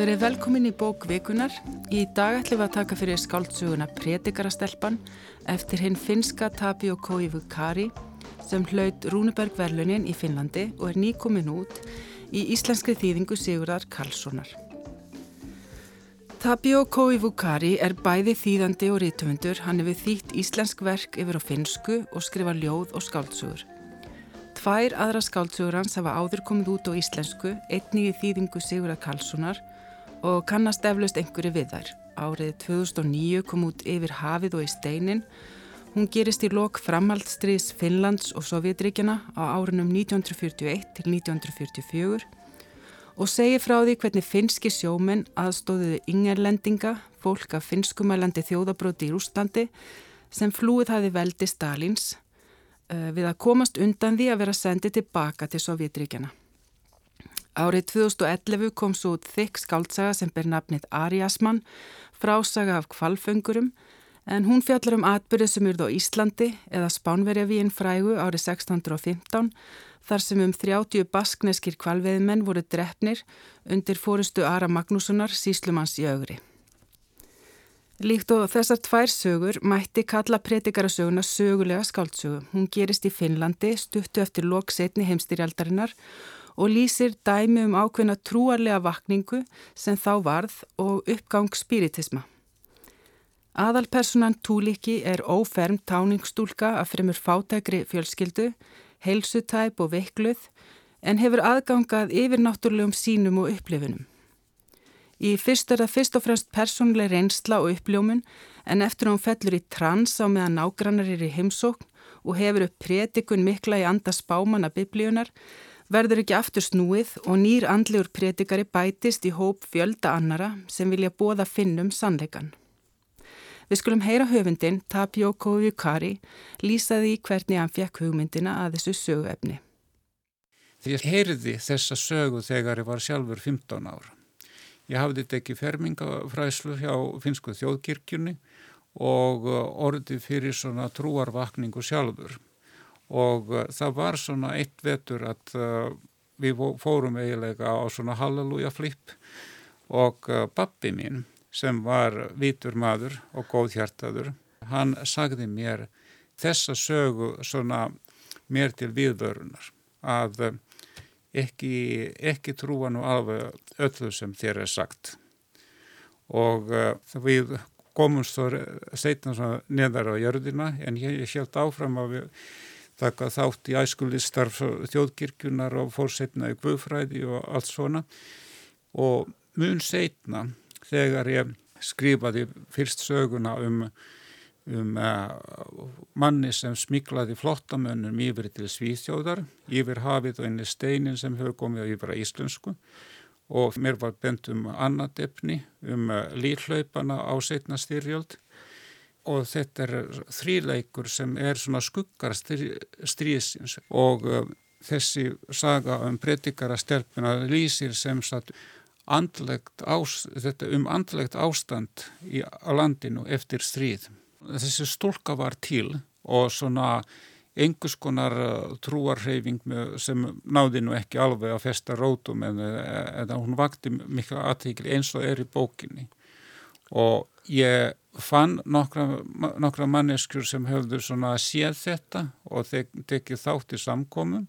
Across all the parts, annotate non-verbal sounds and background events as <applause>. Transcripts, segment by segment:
Verið velkomin í bók Vikunar. Í dag ætlum við að taka fyrir skáldsuguna Predikarastelpan eftir hinn finska Tapio Koivu Kari sem hlaut Rúneberg verlunin í Finnlandi og er nýkomin út í íslenskri þýðingu Sigurðar Karlssonar. Tapio Koivu Kari er bæði þýðandi og rítumundur. Hann hefur þýtt íslensk verk yfir á finsku og skrifa ljóð og skáltsugur. Tvær aðra skáltsugur hans hafa áður komið út á íslensku, einnig í þýðingu Sigurðar Karlssonar og kannast eflaust einhverju við þær. Árið 2009 kom út yfir hafið og í steinin. Hún gerist í lok framhaldstriðs Finnlands og Sovjetríkjana á árunum 1941 til 1944 og segir frá því hvernig finski sjómenn aðstóðuðu yngerlendinga, fólk af finskumælandi þjóðabróti í Rúslandi sem flúið hafi veldi Stalins uh, við að komast undan því að vera sendið tilbaka til Sovjetríkjana. Árið 2011 kom svo út þykk skáltsaga sem ber nafnið Ariasmann, frásaga af kvalföngurum, en hún fjallar um atbyrðið sem urð á Íslandi eða Spánverjavíinn frægu árið 1615, þar sem um 30 baskneskir kvalveðmenn voru drefnir undir fórustu Ara Magnússonar síslumanns í augri. Líkt og þessar tvær sögur mætti kalla predikarasöguna sögulega skáltsögu. Hún gerist í Finnlandi, stuttu eftir loksetni heimstyrjaldarinnar og lýsir dæmi um ákveðna trúarlega vakningu sem þá varð og uppgang spiritisma. Aðalpersonan Túliki er óferm táningstúlka af fremur fátækri fjölskyldu, heilsutæp og veikluð en hefur aðgangað yfirnáttúrulegum sínum og upplifunum. Í fyrst er það fyrst og fremst persónlega reynsla og uppljómun en eftir hún fellur í trans á meðan nágrannar er í heimsókn og hefur upp predikun mikla í andas bámanna biblíunar verður ekki aftur snúið og nýr andlegur predikari bætist í hóp fjölda annara sem vilja bóða finnum sannleikan. Við skulum heyra höfundin Tapio Kovikari lýsaði í hvernig hann fekk hugmyndina að þessu söguefni. Því ég heyrði þessa sögu þegar ég var sjálfur 15 ára. Ég hafði tekið fermingafræslu hjá finsku þjóðkirkjunni og orði fyrir svona trúarvakningu sjálfur og uh, það var svona eitt vetur að uh, við fórum eiginlega á svona halleluja flip. Og uh, pappi mín sem var vitur maður og góðhjartaður, hann sagði mér þessa sögu svona mér til viðvörunar. Að ekki, ekki trúa nú alveg öllu sem þér er sagt. Og við komumst þó setna neðar á jörðina en ég held áfram að við taka þátt í æskulistarf þjóðkirkjunar og fórsetna í guðfræði og allt svona. Og mun setna þegar ég skrifaði fyrst söguna um, um uh, manni sem smiklaði flottamönnum yfir til Svíþjóðar, yfir hafið og einni steinin sem hefur komið yfir að íslensku. Og mér var bent um annað efni um uh, líðhlaupana á setna styrjöld. og þetta er þríleikur sem er svona skuggar stríðsins og uh, þessi saga um predikara stelpuna lýsir sem sagt andlegt ást, um andlegt ástand í, á landinu eftir stríð. Þessi stólka var til og svona einhvers konar uh, trúarreyfing sem náði nú ekki alveg að festa rótum en, en hún vakti miklu aðtíkli eins og er í bókinni og ég fann nokkra, nokkra manneskjur sem höfðu svona séð þetta og tekið þátt í samkomum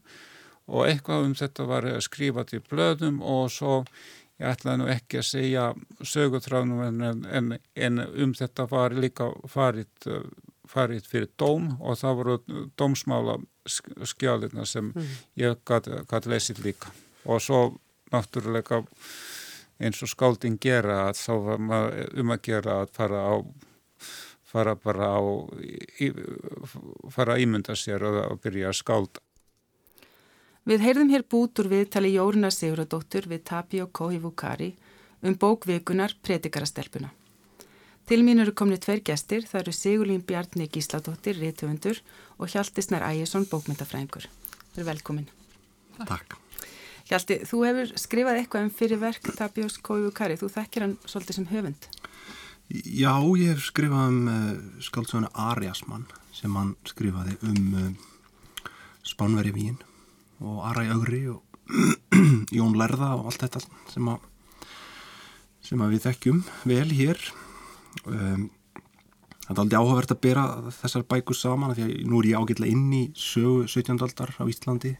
og eitthvað um þetta var skrifat í blöðum og svo ég ætlaði nú ekki að segja sögutráðnum en, en, en um þetta var líka farið, farið fyrir dóm og það voru dómsmála skjálina sem mm. ég gæti lesið líka og svo náttúrulega eins og skálding gera að þá var maður um að gera að fara á fara bara á í, fara að ímynda sér og að byrja að skálda. Við heyrðum hér bútur við tali Jórna Siguradóttur við Tapio Kohivukari um bókvikunar Predikarastelpuna. Til mín eru komni tveir gestir, það eru Sigurlín Bjarni Gísladóttir, réttöfundur og Hjaltisnær Ægjesson, bókmyndafræðingur. Velkomin. Takk. Hjalti, þú hefur skrifað eitthvað um fyrirverk Tapios Koivu-Kari, þú þekkir hann svolítið sem höfund. Já, ég hef skrifað um uh, eh, skáldsöguna Ariasmann sem hann skrifaði um uh, Spánveri Vín og Aræ Ögri og <clears throat> Jón Lerða og allt þetta sem að sem við þekkjum vel hér um, það er aldrei áhugavert að bera þessar bækur saman því að nú er ég ágætlega inn í sögu 17. aldar á Íslandi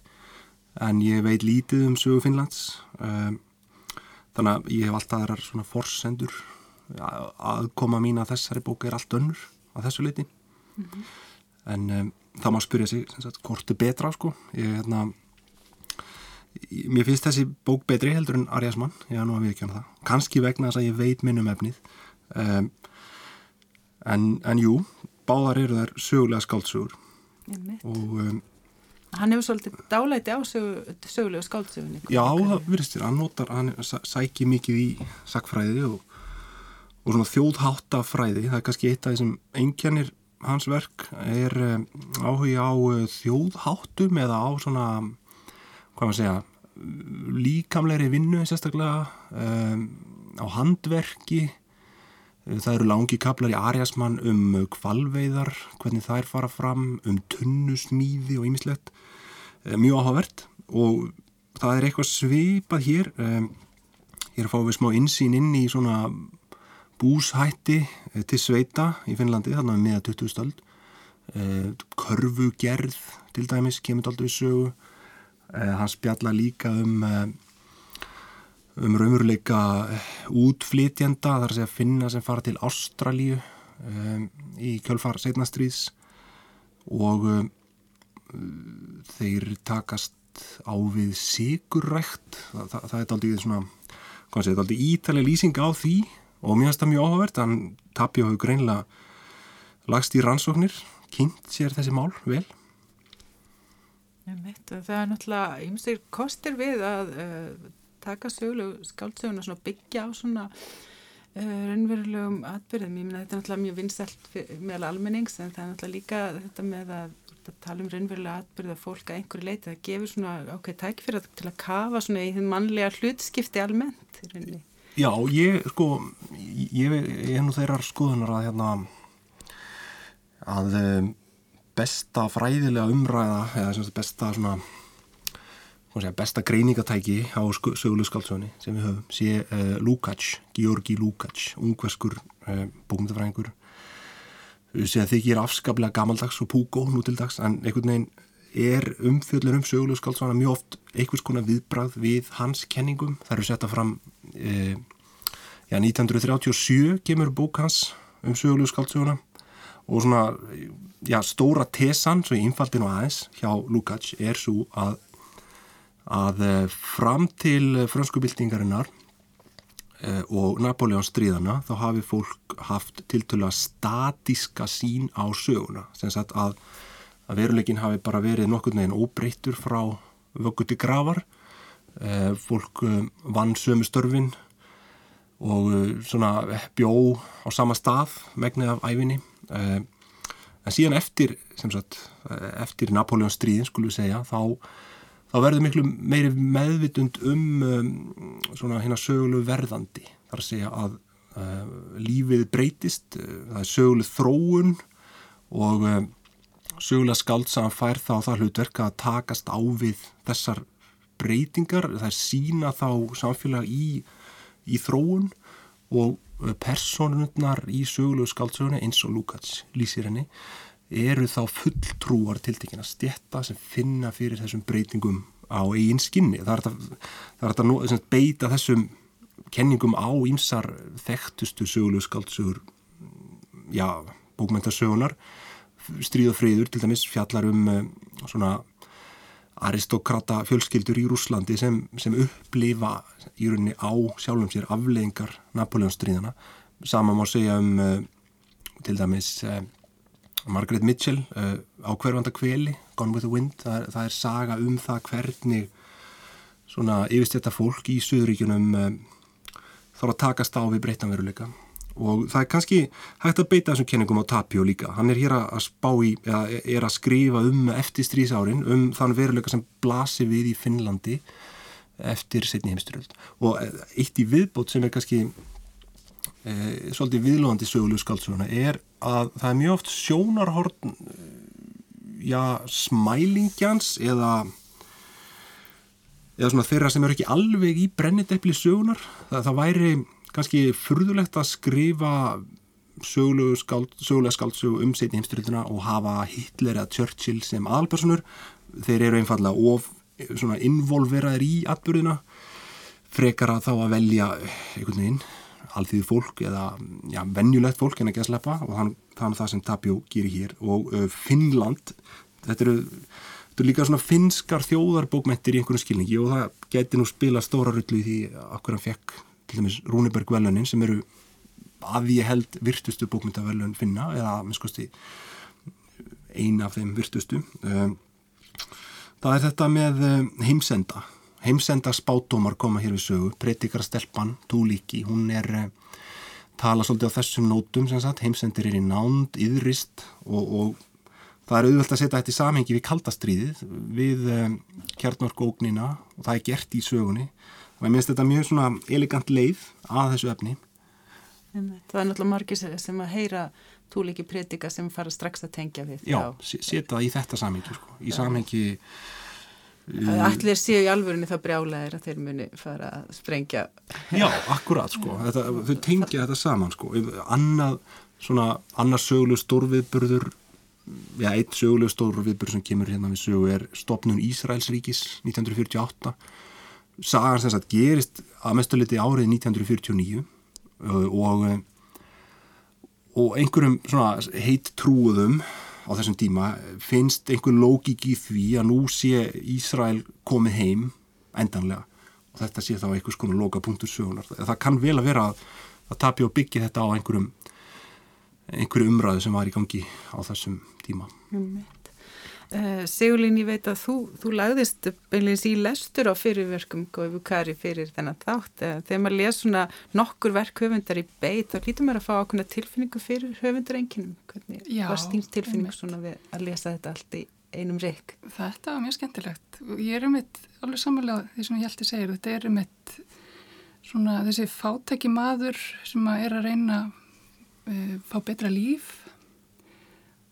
en ég veit lítið um sögu Finnlands. Um, þannig að ég hef alltaf þaðar svona forsendur. Aðkoma mín að þessari bóku er allt önnur á þessu leiti mm -hmm. en um, það má spyrja sig sagt, hvort er betra sko? Ég, hérna, mér finnst þessi bók betri heldur en Arias mann ég hafa nú að viðkjöna það. Kannski vegna þess að ég veit minn um efnið. Um, en, en jú báðar eru þær sögulega skáltsugur og um, Hann hefur svolítið dálæti á sögu, sögulegu skáldsögunni. Já, það virðist þér. Hann notar, hann sækir mikið í sakfræði og, og svona þjóðháttafræði. Það er kannski eitt af þessum engjanir hans verk er um, áhuga á uh, þjóðháttum eða á svona, hvað maður segja, líkamleiri vinnu sérstaklega, um, á handverki. Það eru langi kaplar í Ariasmann um kvalveiðar, hvernig þær fara fram, um tunnusmíði og ýmislegt. Eh, mjög áhugavert og það er eitthvað svipað hér. Hér fáum við smá insýn inn í svona búshætti eh, til sveita í Finnlandi þarna með meða 20 stöld eh, körfugerð til dæmis kemur aldrei sögu. Hann spjalla líka um um raunveruleika útflytjenda þar að segja finna sem fara til Ástralíu um, í kjölfar setnastriðs og um, þeir takast á við sigurrækt það, það, það er aldrei svona hvað sé, þetta er aldrei ítalega lýsing á því og mér finnst það mjög áhugavert. Hann tapja á greinlega lagst í rannsóknir, kynnt sér þessi mál vel. Það er náttúrulega ymsir kostir við að uh, taka söglu skáldsöguna svona byggja á svona uh, raunverulegum atbyrðum, ég minna þetta er náttúrulega mjög vinsælt meðal almennings en það er náttúrulega líka þetta með að að tala um raunverulega atbyrða fólk að einhverju leiti, það gefur svona ákveð tækfyrir til að kafa svona í þinn mannlega hlutskipti almennt Já, ég sko ég, er nú þeirrar skoðunar að hérna að um, besta fræðilega umræða eða besta svona segja, besta greiningatæki á sögulegu skáldsögunni sem við höfum sé uh, Lukács, Georgi Lukács ungverskur uh, bókumöndafræðingur sé að þykir afskaplega gamaldags og púgó nú til dags en einhvern veginn er umfjöldin um sögulegu skáldsvana mjög oft einhvers konar viðbrað við hans kenningum. Það eru setta fram e, já, 1937 kemur bók hans um sögulegu skáldsvana og svona já, stóra tesan, svo í innfaldinu aðeins hjá Lukács er svo að að e, fram til fransku byltingarinnar Eh, og Napoleon stríðana þá hafi fólk haft tiltöla statíska sín á söguna. Sem sagt að, að veruleikin hafi bara verið nokkur neginn óbreyttur frá vögguti gravar e, fólk vann sömu störfin og svona bjó á sama stað megnið af æfinni en síðan eftir sagt, eftir Napoleon stríðin skulum við segja þá þá verður miklu meiri meðvitund um, um svona hérna sögulegu verðandi. Þar að segja að uh, lífið breytist, uh, það er söguleg þróun og uh, sögulega skaldsaðan fær þá það hlutverk að takast á við þessar breytingar, það er sína þá samfélag í, í þróun og personunnar í sögulegu skaldsögunni eins og Lukács lýsir henni eru þá fulltrúar tiltekina stjetta sem finna fyrir þessum breytingum á eigin skinni. Það er að beita þessum kenningum á ímsar þekktustu sögulegu skaldsugur já, bókmæntasögunar stríð og friður til dæmis fjallar um uh, svona aristokrata fjölskyldur í Rúslandi sem, sem upplifa í rauninni á sjálfum sér afleggingar Napoleon stríðana. Sama má segja um uh, til dæmis uh, Margaret Mitchell uh, á hverfanda kveli, Gone with the Wind það er, það er saga um það hvernig svona yfirstjæta fólk í Suðuríkunum uh, þarf að takast á við breytanveruleika og það er kannski hægt að beita þessum kenningum á Tapio líka. Hann er hér að spá í, eða er að skrifa um eftir strísárin, um þann veruleika sem blasir við í Finnlandi eftir setni heimstyröld og eh, eitt í viðbót sem er kannski e, svolítið viðlóðandi sögulegu skaldsöguna er að það er mjög oft sjónarhorn já, smælingjans eða eða svona þeirra sem eru ekki alveg í brennidepli sögunar það, það væri kannski furðulegt að skrifa skáld, sögulega skáldsögu um setni heimstyrilduna og hafa Hitler eða Churchill sem aðalpersonur. Þeir eru einfallega of svona involveraðir í atbyrðina frekar að þá að velja einhvern veginn alþýði fólk eða ja, venjulegt fólk en ekki að sleppa og þann, þannig það sem Tapio gerir hér og uh, Finnland. Þetta eru, þetta eru líka svona finskar þjóðarbókmentir í einhvern skilningi og það geti nú spila stóra rullu í því okkur hann fekk til dæmis Rúniberg velunin sem eru að ég held virtustu bókmyndavelun finna eða minnskosti eina af þeim virtustu. Um, það er þetta með um, heimsenda heimsenda spátumar koma hér við sögu. Predikar Stelpan, Túlíki hún er uh, tala svolítið á þessum nótum sem sagt, heimsendir er í nánd yðrist og, og það er auðvöld að setja þetta í samhengi við kaldastriðið við um, kjarnorkóknina og það er gert í sögunni. Og ég minnst þetta mjög svona elegant leið að þessu efni. Það er náttúrulega margir sem að heyra túlíki predika sem fara strax að tengja við. Já, setja í þetta samhengi, sko. í samhengi... Allir séu í alvörunni það brjálæðir að þeir muni fara að sprengja. Já, akkurat, sko. Þetta, þau tengja þetta saman, sko. Annað, svona, annað söguleg stórviðburður, já, eitt söguleg stórviðburður sem kemur hérna við sögu er stopnun Ísraelsríkis 1948. Sagan sem sagt gerist að mestuliti árið 1949 og og einhverjum svona heit trúðum á þessum tíma finnst einhver lógik í því að nú sé Ísrael komið heim endanlega og þetta sé þá einhvers konar loka punktur sögunar. Það kann vel að vera að, að tapja og byggja þetta á einhverjum einhverju umræðu sem var í gangi á þessum tíma. Mm. Uh, Sigurlín, ég veit að þú, þú lagðist beinleins í lestur á fyrirverkum Gói Bukari fyrir þennan þátt. Uh, þegar maður les svona nokkur verk höfundar í beit, þá lítur maður að fá ákveðna tilfinningu fyrir höfundarenginum. Hvernig Já, var stýnst tilfinning svona við að lesa þetta allt í einum reik? Þetta var mjög skemmtilegt. Ég er um eitt, alveg samanlega því sem ég held að segja, þetta er um eitt svona þessi fátæki maður sem að er að reyna að uh, fá betra líf.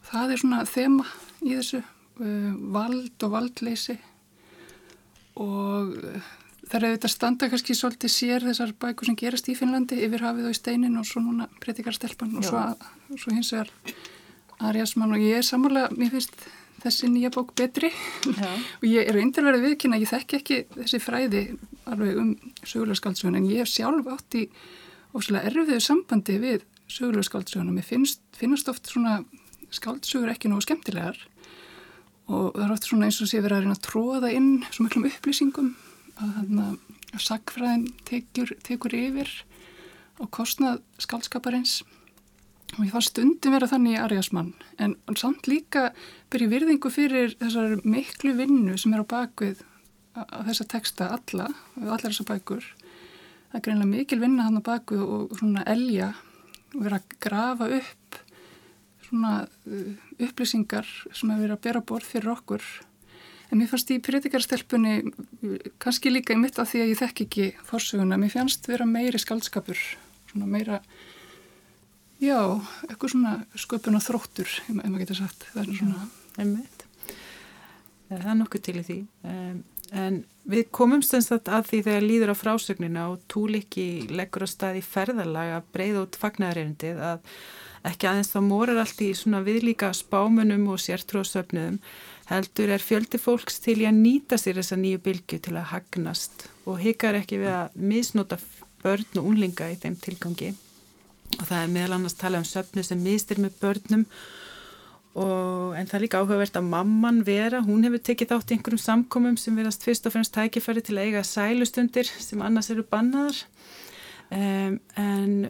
Það er svona þema í þessu vald og valdleysi. Og uh, það er auðvitað standa kannski svolítið sér þessar bækur sem gerast í Finnlandi yfir hafið og í steinin og svo núna Predikarstelpan og svo, svo hins vegar Ariasmann og ég er samanlega, mér finnst þessi nýja bók betri. <laughs> Og ég er eindirverðið viðkynna, ég þekk ekki þessi fræði alveg um sögulegskaldsögun en ég hef sjálf átt í óslulega erfiðu sambandi við sögulegskaldsögun og mér finnst, finnast oft svona skáldsögur ekki nógu skemmtilegar og það er oft svona eins og sé verið að reyna að tróða inn svo miklum upplýsingum að, að sagfræðin tekur, tekur yfir og kostnað skaldskaparins og ég fann stundum vera þannig í Ariasmann en samt líka byrja virðingu fyrir þessar miklu vinnu sem er á bakvið að þessa teksta alla, allar þessar bækur. Það er greinlega mikil vinna hann á bakvið og svona elja og vera að grafa upp svona uh, upplýsingar sem hefur verið að bera borð fyrir okkur. En mér fannst í predikarstelpunni kannski líka í mitt af því að ég þekk ekki fórsöguna, mér fannst vera meiri skaldskapur svona meira já, eitthvað svona sköpun og þróttur, ef maður getur sagt. Það er svona einmitt. það er nokkuð til í því. En við komum stundst að því þegar líður á frásögnina og túliki leggur á stað í ferðalag að breyða út fagnæðarerindið að ekki aðeins þá morar allt í svona viðlíka spámunum og sértróðsöfnum heldur er fjöldi fólks til í að nýta sér þessa nýju bylgu til að hagnast og hikar ekki við að misnota börn og unlinga í þeim tilgangi. Og það er meðal annars tala um söfnu sem mistir með börnum og en það er líka áhugavert að mamman vera, hún hefur tekið þátt í einhverjum samkomum sem verðast fyrst og fremst tækifæri til að eiga sælustundir sem annars eru bannaðar. Um, en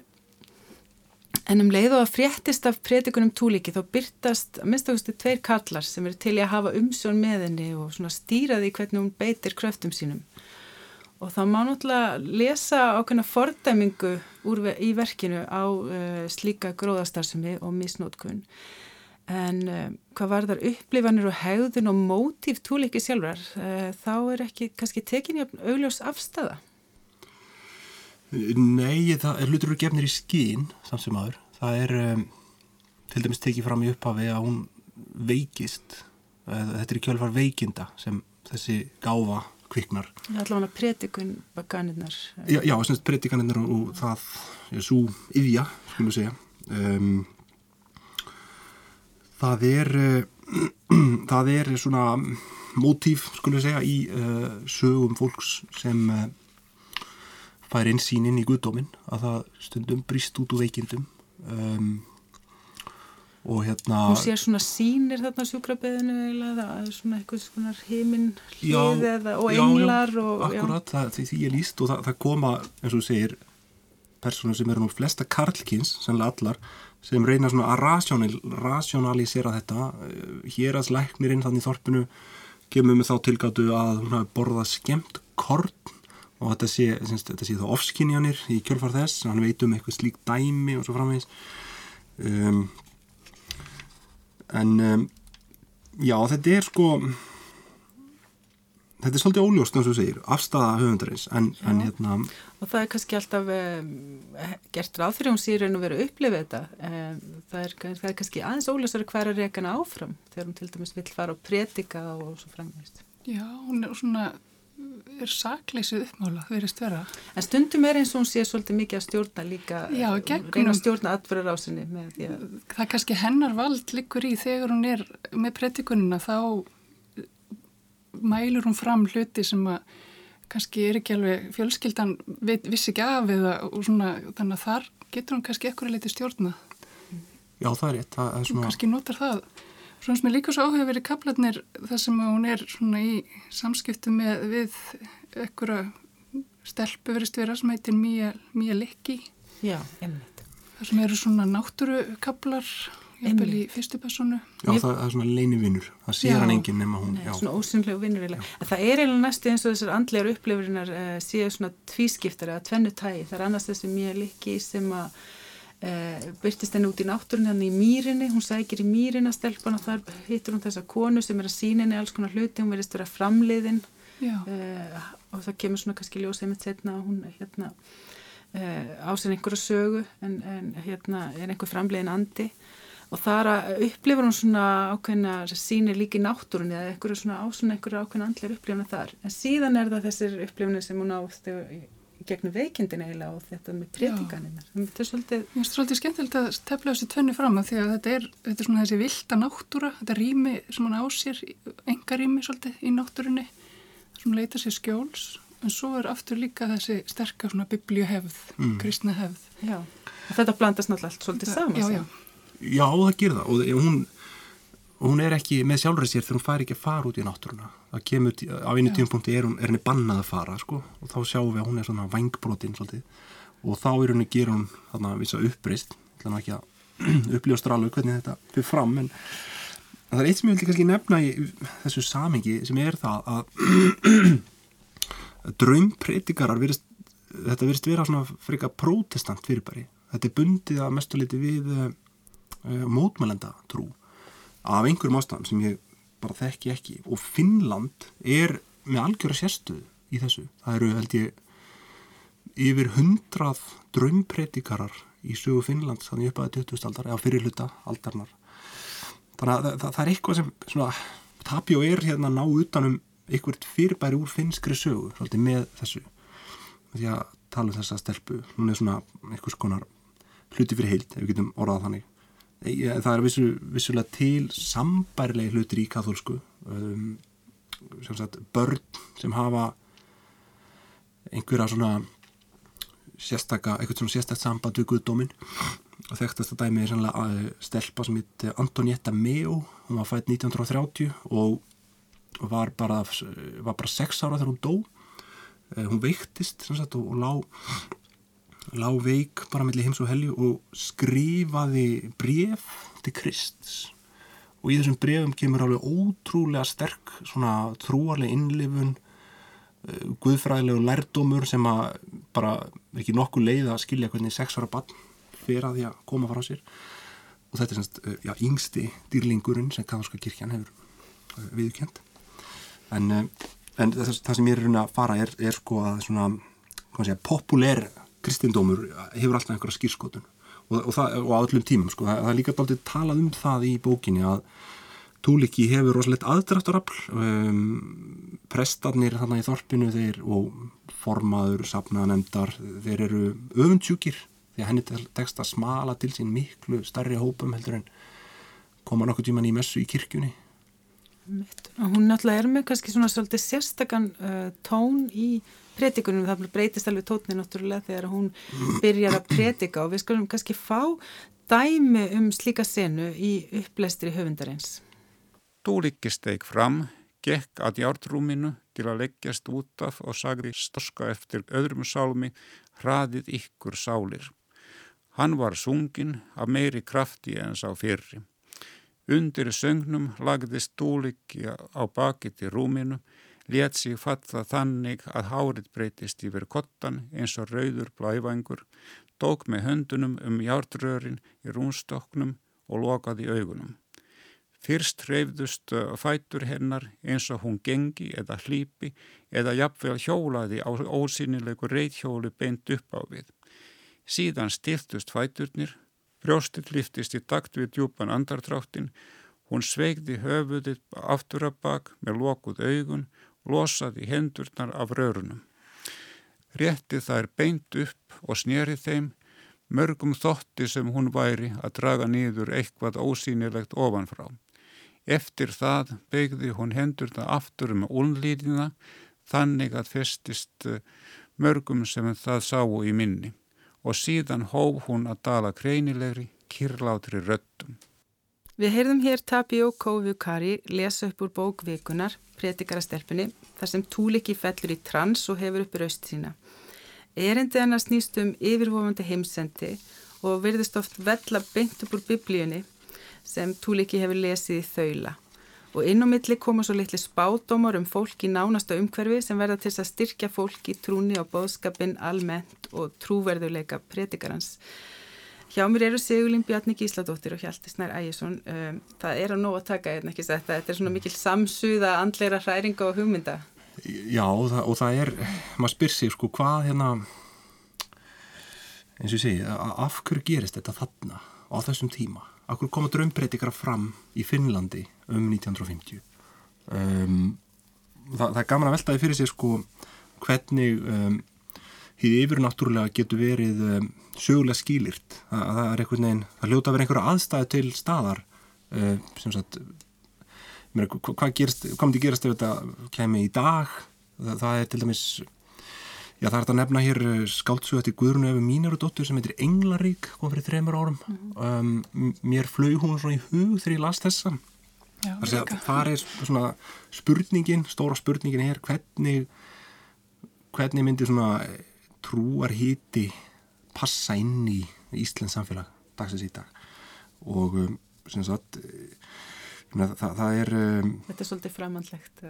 En um leið og að fréttist af predikunum túlíki þá byrtast minnstakusti tveir kallar sem eru til í að hafa umsjón með henni og stýra því hvernig hún beitir kröftum sínum. Og þá má náttúrulega lesa ákveðna fordæmingu úr, í verkinu á uh, slíka gróðastarsumi og misnótkun. En uh, hvað var þar upplifanir og hegðun og mótíf túlíki sjálfar, uh, þá er ekki kannski tekinni augljós afstæða. Nei, það er hlutur úr gefnir í skín samt sem aður. Það er um, til dæmis tekið fram í upphafi að hún veikist þetta er kjölfar veikinda sem þessi gáfa kviknar Já, allavega predikun bakanirnar. Já, já semst predikanirnir og, og það er svo yfja, skulum við segja um, það er uh, <clears throat> það er svona mótíf, skulum við segja í uh, sögum fólks sem uh, fær einsýn inn í guðdóminn að það stundum brist út úr veikindum. Um, og hérna Hún sér svona sínir þarna sjúkrabeðinu eða er svona eitthvað svona heiminn hlið eða og já, englar já, og akkurat, það, því, því ég líst og það, það koma, eins og segir personur sem eru nú flesta karlkins sannlega allar, sem reyna svona að rational, rationalisera þetta. Hér að slæknirinn þannig í þorpinu kemur með þá tilgáttu að hún hafi borðað skemmt korn og þetta sé, semst, þetta sé þá ofskinjanir í kjölfar þess, hann veit um eitthvað slík dæmi og svo framvegis. Um, en um, já, þetta er sko þetta er svolítið óljóst eins og segir, afstæða höfundarins. En, en hérna og það er kannski alltaf um, gert ráð fyrir hún sér en að vera að upplifa þetta. Um, það, er, það er kannski aðeins óljósari hver að reyka hana áfram þegar hún til dæmis vill fara og predika og svo framvegist Já, hún er svona er sakleysið uppmála, verist vera. En stundum er eins og hún sé svolítið mikið að stjórna líka, Já, gegnum- reyna að stjórna atbyrðar ásinni með því að það er kannski hennar vald liggur í þegar hún er með predikunina þá mælur hún fram hluti sem að kannski er ekki alveg fjölskyldan vissi ekki af eða og svona, þannig að þar getur hún kannski ekkur leiti stjórna já, það er rétt, það er hún svona kannski notar það svona sem er líka svo áhuga verið kaplarnir þar sem hún er svona í samskiptu með við ekkura stelpu verist vera sem heitir Mía, Mía Likki já, emnit þar sem eru svona náttúrukaplar jafnvel í fyrstu personu Já, það, það er svona leinivinnur, það sér Já. hann enginn nema hún, Nei, já. svona ósynlegu vinnuvilega. En það er eiginlega næstu eins og þessar andlegar upplifurinnar uh, séu svona tvískiptari að tvennu tægi. Það er annars þessi mjög likki sem að uh, byrtist henni út í náttúrun hann í mýrinni, hún sækir í mýrina stelpan og þar hittur hún þessa konu sem er að sína henni alls konar hluti, hún verðist vera framliðin. Já, uh, og það kemur svona kannski ljósið mitt setna að hún hérna uh, á sér einhverja sögu en, en hérna er einhver framliðin andi. Og þar upplifur hún svona ákveðna sínir líki náttúrunni eða einhverju svona á svona einhverju ákveðna andlegar upplifuna þar. En síðan er það þessir upplifinu sem hún á þegar- í gegnum veikindin eiginlega og þetta með predikanina þetta er svolítið Mér finnst svolítið skemmtilegt að tefla þessi tvenni fram að því að þetta er, þetta er svona þessi vilda náttúra, þetta rými sem hún á sér, enga rými svolítið í náttúrunni, sem leita sér skjóls, en svo er aftur líka þessi sterka svona biblíuhefð, mm. kristna hefð. já, og þetta blandast náttúrulega allt svolítið saman Já, já, Já, það gerir það. Og hún, hún er ekki með sjálfrið sér þegar hún fær ekki að fara út í náttúruna. Það kemur, á einu tímpunkti er, er henni bannað að fara, sko, og þá sjáum við að hún er svona vangbrotin svolítið og þá er henni gerur hún þarna vissa uppreist, þannig ekki að <clears throat> uppljóstur alveg hvernig þetta fyrir fram, en það er eitt sem ég vildi kannski nefna í þessu samingi sem er það að <clears throat> draumpredikarar virðist, þetta virðist vera svona frika protestant fyrirbæri. Þetta er bundið að mestu liti við uh, uh, mótmælenda trú af einhverjum ástæðum sem ég bara þekki ekki og Finnland er með algjöra sérstuð í þessu. Það eru held ég yfir hundrað draumpredikarar í sögu Finnlands þannig upp að 20. aldar eða fyrir hluta aldarnar. Þannig að það, það, er eitthvað sem svona, Tapio er hérna að ná utanum einhvert fyrirbæri úr finnskri sögu svolítið með þessu því að tala um þessa stelpu hún er svona einhvers konar hluti fyrir heild, ef við getum orðað þannig það er vissu, vissulega til sambærilegi hlutir í katholsku um, sem sagt börn sem hafa einhverja svona sérstaka, eitthvað svona sérstakt samband við guðdómin og þekktast að dæmi er sannlega uh, stelpa sem heit Antonietta Meo. Hún var fætt 1930 og var bara, var bara sex ára þegar hún dó. Uh, hún veiktist sagt, og, og lá lá veik bara melli heims og helju og skrifaði bref til Krists. Og í þessum brefum kemur alveg ótrúlega sterk svona trúarlega innlifun uh, guðfræðilegu lærdómur sem að bara er ekki nokkuð leið að skilja hvernig sex ára barn fyrir að því að koma frá sér. Og þetta er semst, uh, já, yngsti dýrlingurinn sem katholska kirkjan hefur uh, viðkjönd en, en það, það sem ég er að fara er, er sko að svona, hvað segja, populær kristindómur hefur alltaf einhverja skýrskotun og, og, og á öllum tímum sko, það, það er líka dálítið talað um það í bókinni að Túliki hefur rosalegt aðdráttarafl. Um, prestarnir þarna í þorpinu þeir og formaður, safnaðanemdar þeir eru öfundsjúkir því að henni tekst að smala til sín miklu starri hópum heldur en koma nokkuð tíman í messu í kirkjunni hún náttúrulega er með kannski svona svolítið sérstakann uh, tón í predikunum, það breytist alveg tótni náttúrulega þegar hún byrjar að predika og við skulum kannski fá dæmi um slíka senu í upplæstri höfundarins Dúriki steig fram, gekk að jártrúminu til að leggjast út af og sagði storska eftir öðrum sálmi hraðið ykkur sálir. Hann var sungin af meiri krafti en sá fyrri. Undir sögnum lagðist Dúriki á bakið í rúminu, let sig fatta þannig að hárið breytist yfir kottan eins og rauður blæfangur, tók með höndunum um jártrörin í rúnstoknum og lokaði augunum. Fyrst hreyfðust uh, fætur hennar eins og hún gengi eða hlýpi eða jafnvel hjólaði á ósynilegu reyðhjólu beint upp á við. Síðan stiltust fæturnir, brjóstir liftist í takt við djúpan andartráttin, hún sveigði höfuðið aftur að bak með lokuð augun, losaði hendurnar af rörunum. Rétti þær beint upp og sneri þeim, mörgum þotti sem hún væri að draga nýður eitthvað ósýnilegt ofanfrá. Eftir það begði hún hendurna aftur með únlýðina þannig að festist eh, mörgum sem það sáu í minni og síðan hóf hún að dala kreinilegri, kirlátri röttum. Við heyrðum hér Tapio Kovjukari lesa upp úr bókvikunar, predikarastelpunni, þar sem túliki fellur í trans og hefur upp raust sína. Erindi hennar snýst um yfirvofandi heimsendi og verðist oft vella beint upp úr biblíunni sem Túliki hefur lesið í þaula og inn á milli koma svo litli spádómar um fólk í nánasta umhverfi sem verða til að styrkja fólk í trúni á bóðskapin almennt og trúverðuleika predikarans. Hjá mér eru Sigurlín Bjarni Gísladóttir og Hjalti Snær Ægjesson. Um, það er að nóg að taka einn ekki þetta. Þetta er svona mikil samsuða andleira hræringa og hugmynda. Já og það, og það er, maður spyr sig sko hvað hérna, eins og ég segi, af hverju gerist þetta þarna á þessum tíma? Akkur koma drömbreytikara fram í Finnlandi um 1950 um, það, það er gaman að veltaði fyrir sig sko hvernig um, hýði yfir náttúrulega getur verið um, sögulega skýlirt það, það er einhvern veginn, það hljóta að vera einhverja aðstæði til staðar uh, sem sagt mér, hvað gerst, hvað myndi gerast ef þetta kemi í dag það, það er til dæmis Já, það er þetta að nefna hér eh, skáltsuga til Guðrunu Efi Mínarudóttur sem heitir Englarík, kom fyrir þreymur árum. Mm -hmm. um, mér flög hún svona í hug þegar ég las þessa. Já, það, það er svona spurningin, stóra spurningin er hvernig, hvernig myndir svona trúar híti passa inn í Íslands samfélag dagsins í dag. Og um, sem sagt, það, það er... Um, Þetta er svolítið framhandlegt.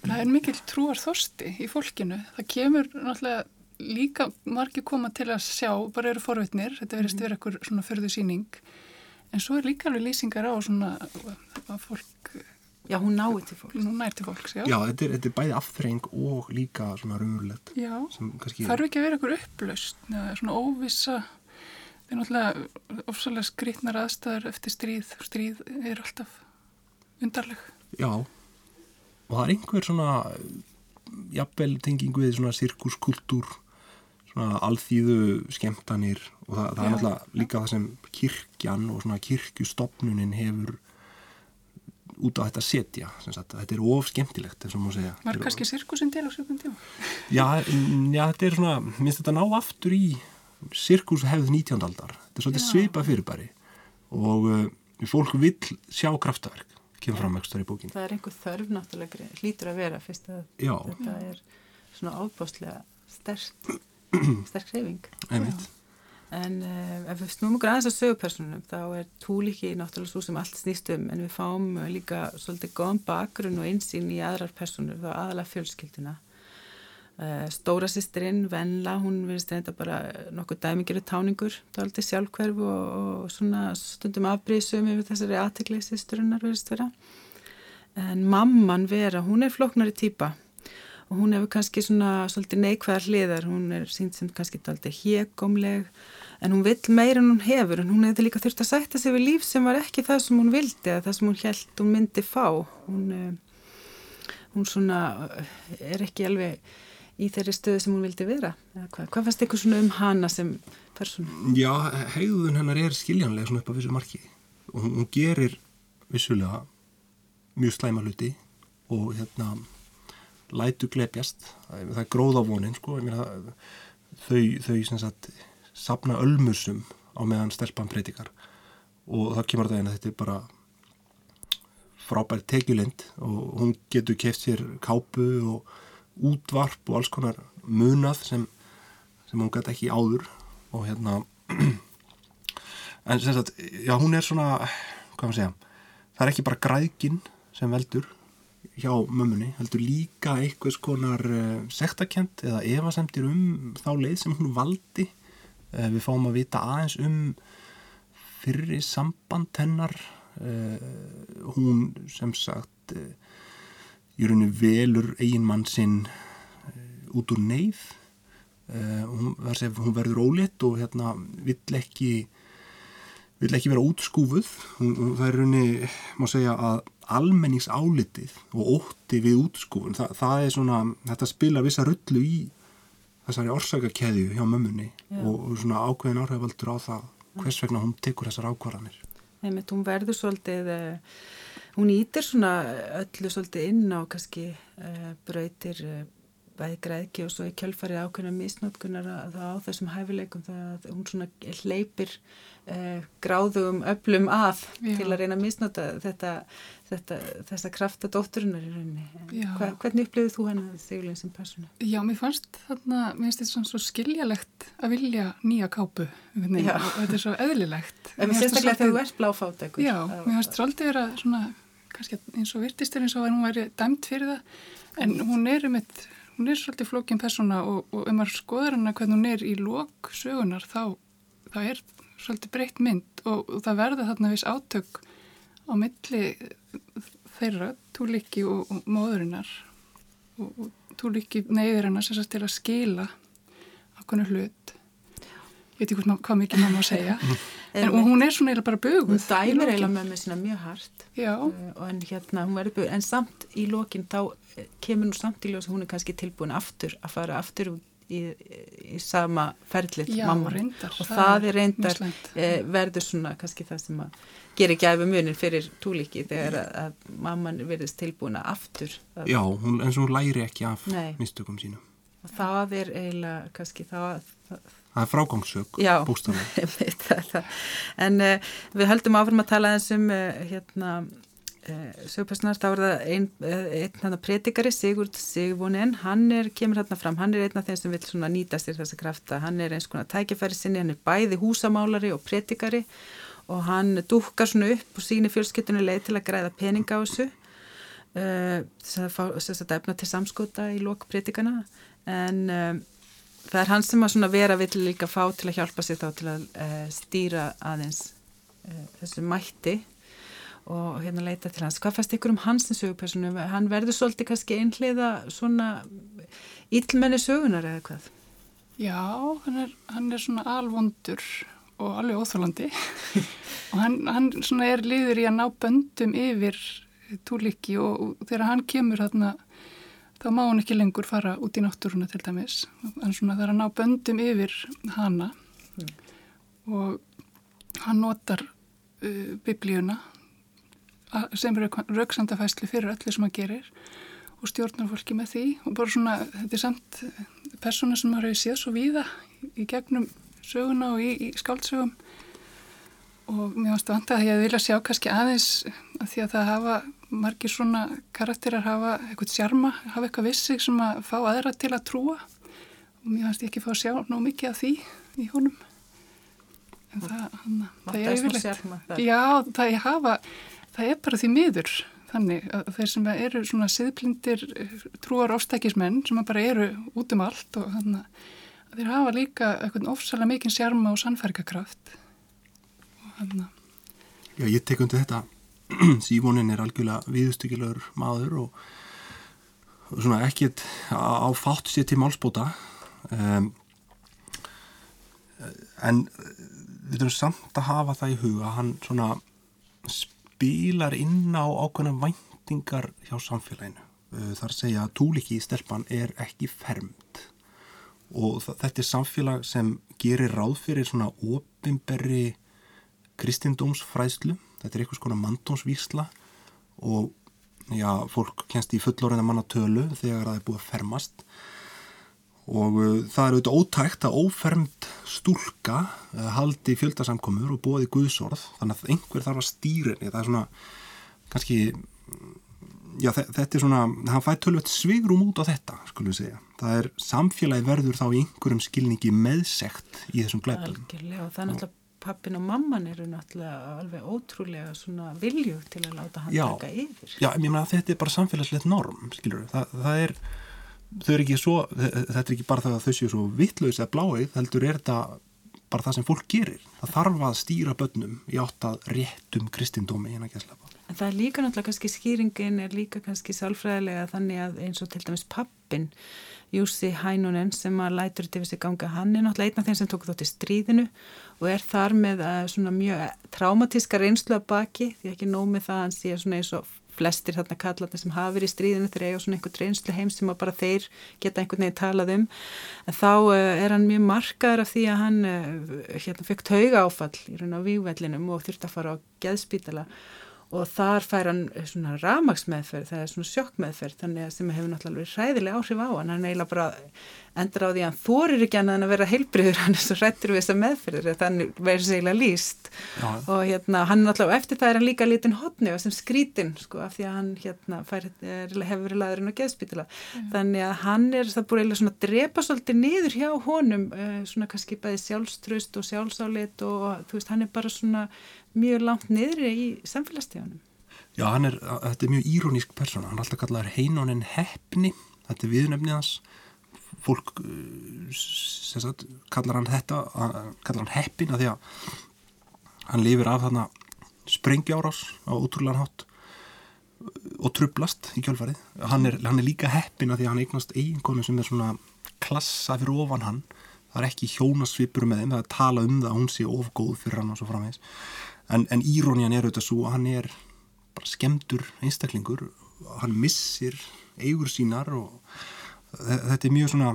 Það er mikil trúar þorsti í fólkinu. Það kemur náttúrulega líka margi koma til að sjá, bara eru forvitnir, þetta verðist mhm. vera eitthvað svona förðu síning, en svo er líka alveg lýsingar á svona að fólk... Já, hún náði til fólks. Hún næri til fólks, já. Já, þetta er, þetta er bæði afþreng og líka svona raunverulegt. Já, kannski... það eru ekki að vera eitthvað upplaust, svona óvisa, það er náttúrulega ofsalega skrítnar aðstæðar eftir stríð, stríð er alltaf undarleg. Já, og það er einhver svona jafnvel tengingu við svona sirkuskultúr svona alþýðu skemmtanir og það, það er náttúrulega líka það sem kirkjan og svona kirkjustofnunin hefur út á þetta setja þetta er of skemmtilegt Var kannski sirkusin til á sökum tíma? Já, já, þetta er svona minnst þetta ná aftur í sirkushefð 19. aldar. Þetta er svolítið svipa fyrirbæri og uh, fólk vil sjá kraftaverk kemur fram ekstra í bókin það er einhver þörf náttúrulega hlýtur að vera fyrst að Já. þetta er svona ábáslega sterk <clears throat> sterk reyfing en uh, ef við snúmum græðis að sögupersonum þá er túlíki náttúrulega svo sem allt snýst um en við fáum líka svolítið góðan bakgrunn og einsýn í aðrar personur þá aðalega fjölskylduna. Uh, stóra sýsterinn, Venla hún verðist reynda bara nokkuð dæmingiru táningur, það er alltaf sjálfkverf og, og svona stundum afbrísum yfir þessari aðtegli sýsturinnar verðist vera. En mamman vera, hún er floknari týpa hún hefur kannski svona svolítið neikvæðar hliðar, hún er sínt sem kannski aldrei hégomleg en hún vill meira en hún hefur en hún hefði líka þurft að sætta sig við líf sem var ekki það sem hún vildi eða það sem hún held hún myndi fá. Hún, uh, hún svona uh, er ekki alveg í þeirri stöðu sem hún vildi vera hvað, hvað fannst ykkur svona um hana sem persónu? Já, hegðun hennar er skiljanlega svona upp á vissu marki. Og hún, hún gerir vissulega mjög slæma hluti og hérna lætu glepjast. Það er gróða vonin sko. Meina, þau, þau sem sagt sapna ölmusum á meðan stelpann breytikar og það kemur það einn að þetta er bara frábært tekjulind og hún getur keft sér kápu og útvarp og alls konar munað sem, sem hún gæti ekki áður. Og hérna <clears throat> en sem sagt, já hún er svona hvað maður segja, það er ekki bara græðkin sem veldur hjá mömmunni, heldur líka einhvers konar uh, sektakent eða evasemtir um þá leið sem hún valdi. Uh, við fáum að vita aðeins um fyrri samband hennar. Uh, hún sem sagt í rauninu velur eiginmann sinn út úr neyð. Hún, hún verður ólétt og hérna vill ekki vill ekki vera útskúfuð. Það er rauninu, má segja að almenningsálitið og ótti við útskúfun, Þa, það er svona þetta spila vissa rullu í þessari orsakakeðju hjá mömmunni og, og svona ákveðin áhrifaldur á það hvers vegna hún tekur þessar ákvarðanir. Nefnt, hún verður svolítið uh, hún ítir svona öllu svolítið inn á kannski uh, brautir uh, bæði græðki og svo í kjölfarið ákveðna misnótkunar að á þessum hæfileikum það að hún svona hleypir eh, gráðum öflum að Já. til að reyna að misnóta þetta, þetta þessa krafta dótturinnar í rauninni. Hva, hvernig upplifið þú henni þegar sem persónu? Já, mér fannst þarna, mér finnst þetta svona svo skiljalegt að vilja nýja kápu og þetta er svo eðlilegt. En þetta þegar þú ert bláfátt eitthvað. Já, mér finnst svolítið vera svona, kannski eins og virtistur eins og að hún væri dæmt fyrir það en hún er um eitt hún er svolítið flókin persóna og, og ef maður skoður hana hvernig hún er í lok sögunar þá, þá er svolítið breytt mynd og, og það verða þarna viss átök á milli þeirra, túlíki og, og móðurinnar og túlíki neyðir hennar sem til að skila okkur hlut veit ekki hvað mikið maður má segja. <laughs> En hún er svona eiginlega bara böguð hún dæmir eiginlega með mig svona mjög hart. Uh, en hérna hún verður böguð. En samt í lokin þá kemur nú samt í ljós hún er kannski tilbúin aftur að fara aftur í, í sama ferlið mamma. reyndar, og það, það er reyndar e, verður svona kannski það sem að gera gæfi munir fyrir túlíki þegar að, að mamman verðist tilbúin að aftur. Að Já, hún, eins og hún læri ekki af mistökum sínum. Og það er eiginlega kannski það, það Það er frágangssök, bústaflega. <laughs> en uh, við höldum áfram að tala þessum uh, hérna, uh, sögpersonar, þá er það einn ein, predikari, Sigurd Sigvonin, hann er, kemur hérna fram, hann er einn af þeim sem vil nýta sér þessa krafta, hann er eins konar tækifæri sinni, hann er bæði húsamálari og predikari og hann dúkar svona upp og sínir fjölskyttunni leið til að græða peninga á þessu. Þess að fá þess að efna til samskota í lok predikana en það er hann sem að vera vill líka fá til að hjálpa sér þá til að uh, stýra aðeins uh, þessu mætti og hérna leita til hans. Hvað fannst ykkur um hans sögupersonu? Hann verður svolítið kannski einhliða svona íllmenni sögunar eða hvað? Já, hann er, hann er svona alvondur og alveg óþálandi <laughs> og hann, hann svona er liður í að ná böndum yfir túliki og, og þegar hann kemur þarna þá má hún ekki lengur fara út í náttúruna til dæmis. En svona það er að ná böndum yfir hana. Mm. og hann notar uh, biblíuna sem er rauksandafæsli fyrir öllu sem hann gerir og stjórnar fólki með því. Og bara svona, þetta er samt persóna sem maður hefur séð svo víða í gegnum söguna og í, í skáldsögum. Og mér finnst það vant að ég vilja sjá kannski aðeins að því að það hafa margir svona karakterar hafa eitthvað sjarma, hafa eitthvað vissi sem að fá aðra til að trúa. Og mér finnst ég ekki fá að sjá ná mikið af því í honum. En það, hana, það er yfirlegt já, það er hafa það er bara því miður þannig að þeir sem eru svona siðplindir trúar ofstækismenn sem bara eru út um allt og þannig að þeir hafa líka eitthvað ofsalega mikið sjarma og sannfergakraft og þannig að Já, ég tek undir þetta <clears throat> Sívonin er algjörlega viðstykkilegur maður og, og svona ekkit á fátt sér til málspóta um, en við þurfum samt að hafa það í huga hann svona spilar inn á ákveðna væntingar hjá samfélaginu. Þar segja að túliki í stelpan er ekki fermt og þetta er samfélag sem gerir ráð fyrir svona ofinberri kristindómsfræðslu þetta er einhvers konar mandómsvísla og já, fólk kennst í fullorina manna tölu þegar það er búið að fermast. Og uh, það er auðvitað ótækt að ófermt stúlka uh, haldi fjöldasamkomur og bóði guðsorð þannig að einhver þarf að stýra henni. Það er svona kannski já þetta er svona hann fætt tölvöld svigrum út á þetta skulum við segja. Það er samfélagi verður þá í einhverjum skilningi meðsekt í þessum glæpum. Algjörlega og það er náttúrulega pappin og mamman eru náttúrulega alveg ótrúlega svona viljug til að láta hann já, taka yfir. Já, ég meina að þetta er bara samfélagslegt norm, skilur við. Það, er, þau eru ekki svo, þetta er ekki bara það að þau séu svo vittlaus eða bláið, heldur er þetta bara það sem fólk gerir. Það þarf að stýra börnum í átt að réttum kristindómi hérna ekki að slepa. En það er líka náttúrulega kannski skýringin er líka kannski sálfræðilega þannig að eins og til dæmis pappin Júsi Hænunen sem að lætur yfir sig ganga, hann er náttúrulega einn af þeim sem tók þátt í stríðinu og er þar með uh, svona mjög traumatíska reynslu að baki því ekki nómið það hann sé svona eins og flestir þarna kallarna sem hafa verið í stríðinu þegar eiga svona einhvern reynslu heim sem bara þeir geta einhvern veginn talað um. En þá uh, er hann mjög markaður af því að hann hérna fekk tauga áfall í raun á vývellinum og þurfti að fara á geðspítala. Og þar fær hann svona ramagsmeðferð, það er svona sjokkmeðferð þannig að sem hefur náttúrulega ræðilega áhrif á hann. Hann eiginlega bara endur á því að hann þorir ekki annað en að vera heilbriður <laughs> hann er svo rættur við þessa meðferðir þannig verður eiginlega líst. Já. og hérna hann náttúrulega eftir það er hann líka litin hotni og sem skrítin sko af því að hann hérna fær, er, hefur verið laðurinn á geðspítila þannig að hann er það búið eiginlega svona að drepa svolítið niður hjá honum uh, svona kannski bæði sjálfströst og sjálfsálit og þú veist hann er bara svona mjög langt niður í samfélagstíðanum. Já, hann er, þetta er mjög írónísk persóna, hann er alltaf kallaður fólk uh, sagt, kallar hann þetta, kallar hann heppin að því að hann lifir af þarna sprengjárás á útrúlegan hátt og trublast í kjölfarið. Hann er, hann er líka heppin að því að hann eignast eiginkonu sem er svona klassa fyrir ofan hann, það er ekki hjónasvipur með þeim, það er tala um það að hún sé ofgóð fyrir hann og svo framvegs en, en írónian er auðvitað svo að hann er bara skemdur einstaklingur. Hann missir eigur sínar og þetta er mjög svona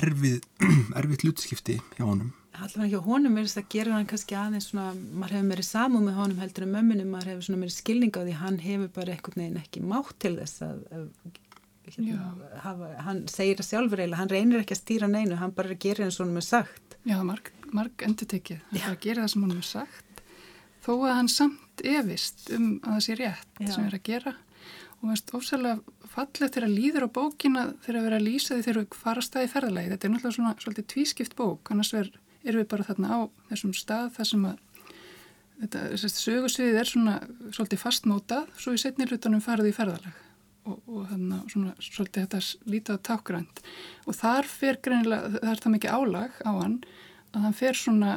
erfið <clears throat> erfið hlutskipti hjá honum. Alltaf hjá honum verðist að gera hann kannski aðeins svona, maður hefur meiri samú með honum heldur en mömmunum, maður hefur svona meiri skilning á því hann hefur bara einhvern veginn ekki mátt til þess að, að hérna, hafa, hann segir það sjálfur eiginlega, hann reynir ekki að stýra neinu, hann bara gerir eins og hann er sagt. Já, marg, marg endur tekið, hann bara gerir það sem hann er sagt þó að hann samt efist um að það sé rétt Já. sem er að gera og veist ofsalega fallið þegar líður á bókina þegar að vera að lýsa því þegar við fara staði ferðalagi þetta er náttúrulega svona svolítið tvískipt bók. Annars ver, erum við bara þarna á þessum stað þar sem að þetta sögursviðið er svona svolítið fastmótað svo í setni hlutunum farið í ferðalag. Og, og þannig svona svolítið þetta lítið á tákgrænt og þar fer greinilega, það er það mikið álag á hann að hann fer svona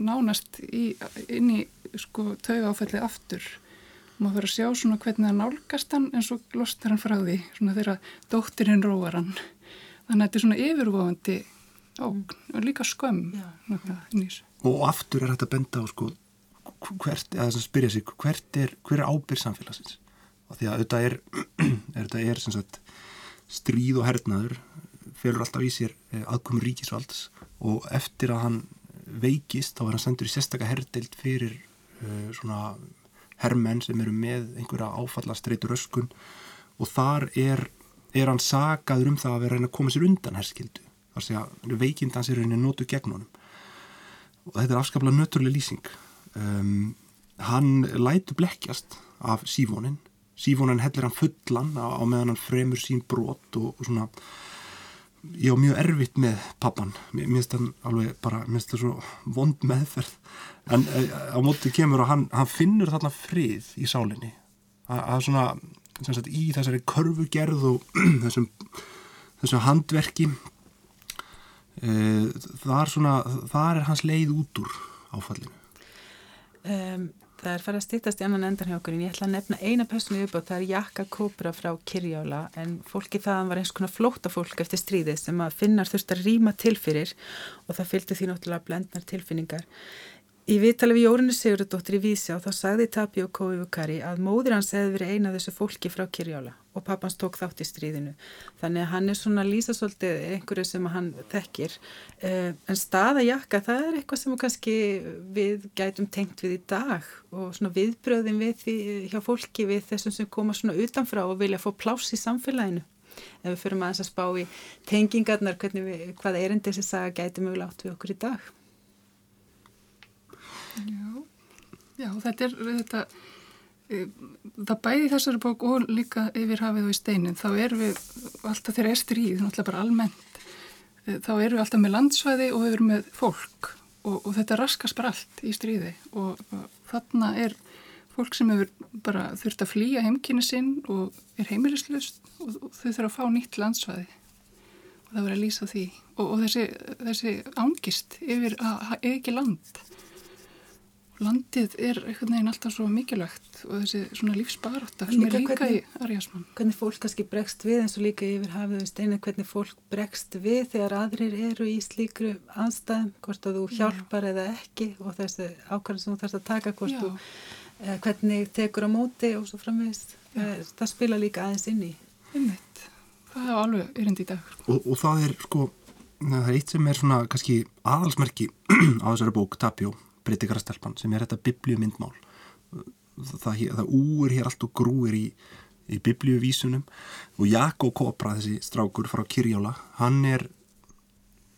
nánast í, inn í sko tauga áfællið aftur maður fyrir að sjá svona hvernig það nálgast hann en svo lostar hann frá því svona þegar dóttirinn róar hann. Þannig að þetta er svona yfirvofandi og, og líka skömm og aftur er þetta benda á sko hvert, eða þess að spyrja sig hvert er, hver er ábyrg samfélagsins? Og því að þetta er, <clears throat> er, þetta er sagt, stríð og hernaður felur alltaf í sér eh, aðkomur ríkisvalds og eftir að hann veikist þá er hann sendur í sérstakka herdeild fyrir uh, svona herrmenn sem eru með einhverja áfallastreitur öskun og þar er, er hann sagaður um það að vera að reyna að koma sér undan herskildu þar sé að veikindans er reyna að nótu gegn honum. Og þetta er afskaplega nöturlega lýsing. Um, hann lætu blekkjast af sífónin sífónin hellir hann fullan á, á meðan hann fremur sín brot og, og svona ég á mjög erfitt með pappan mér finnst það alveg bara mér finnst það svo vond meðferð. En eh, á mótið kemur og hann, hann finnur þarna frið í sálinni. Að svona sagt, í þessari körfugerð og <clears throat> þessum, þessum handverki e, þar svona þar er hans leið út úr áfallinu. Um, Það er farið að stýttast í annan endan hjá okkur en ég ætla að nefna eina personu upp og það er Jakka Kópra frá Kirjála en fólki þaðan var eins konar flóta fólk eftir stríðið sem að finnar þurft að rýma til fyrir og það fylgdi því náttúrulega blendnar tilfinningar. Í viðtali við Jórinu Sigurðardóttir í Vísjá þá sagði Tapio Kóivukari að móður hans hefði verið eina þessu fólki frá Kirjála og pappans tók þátt í stríðinu. Þannig að hann er svona lýsasóltið einhverju sem hann þekkir. Eh, en staðajakka það er eitthvað sem kannski við gætum tengt við í dag og svona viðbröðin við því hjá fólki við þessum sem koma svona utanfrá og vilja fá pláss í samfélaginu. Ef við förum aðeins að spá í tengingarnar, við, hvað er enn þessi saga gæti mögulega átt við okkur í dag? Já, já þetta er þetta, e, það bæði þessari bók og líka yfir hafið og í steinin, þá erum við alltaf þegar er stríð, náttúrulega bara almennt, e, þá erum við alltaf með landsvæði og við erum með fólk og, og þetta raskast bara allt í stríði og, og þarna er fólk sem hefur bara þurft að flýja heimkynni sinn og er heimilislust og, og þau þurfa að fá nýtt landsvæði. Og það verður að lýsa því. Og, þessi, þessi ángist yfir að hafa ekki land landið er einhvern veginn alltaf svo mikilvægt og þessi svona lífsbaráta sem er líka hvernig, í Arjásmann. Hvernig fólk kannski bregst við eins og líka yfir hafið steinu, hvernig fólk bregst við þegar aðrir eru í slíkru anstæðum, hvort að þú hjálpar Já. eða ekki og þessi ákvæmlega sem þú þarfst að taka, hvort þú eh, hvernig tekur á móti og svo framvegist. Eh, það spila líka aðeins inn í. Einmitt. Það er alveg yrind í dag. Og, og það er sko, það er eitt sem er svona kannski aðalsmerki <clears throat> á þessari bók, Tapjó breytikarastelpan sem er þetta biblíumyndmál. Það, það úr hér allt og grúir í, í biblíuvísunum. Og Jakko Kopra, þessi strákur frá Kirjála, hann er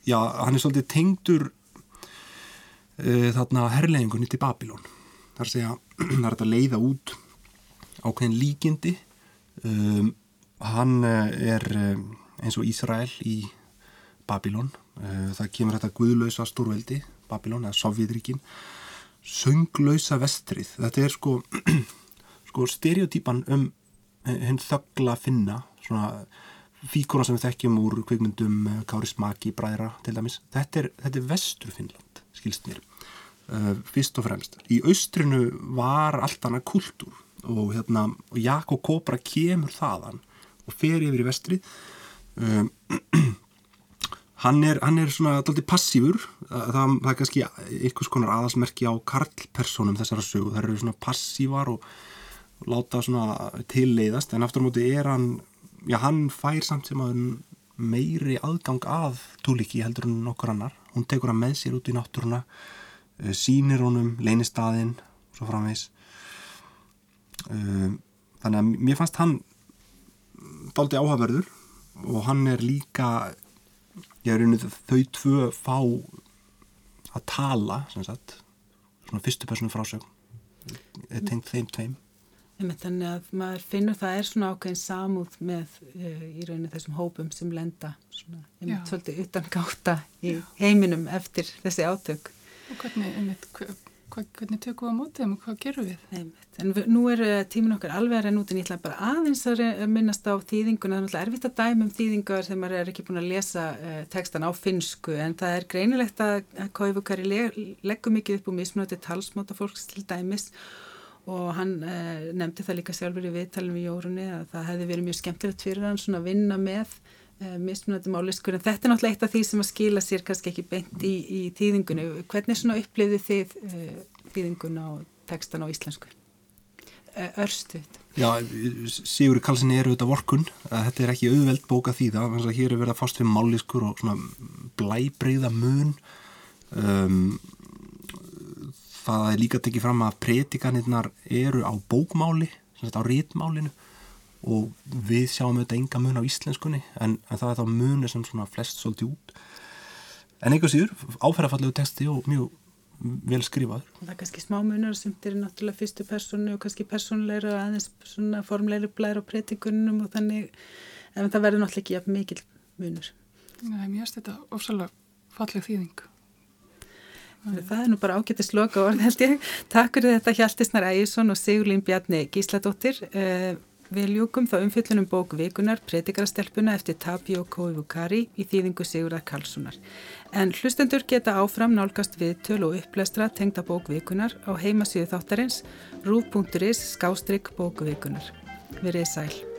já, hann er svolítið tengdur uh, þarna herrleifingunni til Babilón þar að <clears throat> það er að leiða út ákveðin líkindi. Um, hann eh, er um, eins og Ísrael í Babilón uh, það kemur þetta guðlausa stórveldi Babilón eða Sovjetríkin sönglausa vestrið. Þetta er sko, <clears throat> sko stereotýpan um henn þöggla finna svona fíkona sem við þekkjum úr kveikmyndum eh, Kári Smaki, Bræðra til dæmis. Þetta er, þetta er vestur Finnland skilst mér. Uh, fyrst og fremst. Í austrinu var allt annað kultúr og hérna Jakob Kópra kemur þaðan og fer yfir í vestrið. Um, <clears throat> Hann er, hann er svona alltaf passífur, það, það er kannski einhvers konar aðasmerki á karlpersonum þessara sögu, það eru svona passívar og, láta svona tilleiðast en aftur á móti er hann, já hann fær samt sem að meiri aðgang að túlíki heldur en nokkur annar, hún tekur hann með sér út í náttúruna, eh, sínir honum, leynir staðinn og svo framvegs. Eh, þannig að mér fannst hann daldi áhaverður og hann er líka ég er einnig þau tvö fá að tala sagt, svona fyrstu personu frásög tengt þeim tveim. Þannig að maður finnur það er svona ákveðin samúð með uh, í rauninu þessum hópum sem lenda svona, einmitt svolítið utan gáta í Já. heiminum eftir þessi átök. Og hvernig, einmitt, hvað, hvernig tökum við á mótið og hvað gerum við? Einmitt. En við, nú er tímin okkar alveg að reyna út en ég ætla bara aðeins að minnast á þýðinguna, það er erfitt að dæma um þýðingar þegar maður er ekki búin að lesa uh, textan á finsku en það er greinilegt að Kaufukari leggur mikið upp úr mismunandi talsmáta fólks til dæmis og hann uh, nefndi það líka sjálfur í viðtalinu í jórunni að það hefði verið mjög skemmtilegt fyrir hann svona að vinna með mismunandi máliskur en þetta er náttúrulega eitt af því sem að skila sér kannski ekki beint í, í þýðingunni. Hvernig svona upplifið þið þýðinguna og textan á íslensku? Örstuðt. Já, Sigur Karlsson er auðvitað vorkun, þetta er ekki auðveld bóka því það, að hér er verið að fást við máliskur og svona blæbreyða mun um, það er líka tekið fram að pretikanirnar eru á bókmáli á rítmálinu og við sjáum auðvitað enga mun á íslenskunni en, en það er þá munir sem svona flest svolítið út en einhver síður áferðafallegu texti og mjög vel skrifaður. Það er kannski smá munar sem er náttúrulega fyrstu personu og kannski personleira og aðeins svona formleiri blæra á breytingunum og þannig en það verður náttúrulega ekki jafn mikil munur. Nei, mér finnst þetta ofsalega falleg þýðing. Það er nú bara ágættist loka orð held ég. Takk fyrir þetta Hjaltisnar Ægjesson og Sigurlín Bjarni Gísladóttir. Við ljúkum þá umfyllunum bók vikunar Predikarastelpuna eftir Tapio Koivukari í þýðingu Sigurðar Karlssonar. En hlustendur geta áfram nálgast við töl og upplestra tengda bók vikunar á heimasíðu þáttarins rúf.is skástrygg bóku vikunar. Verið sæl.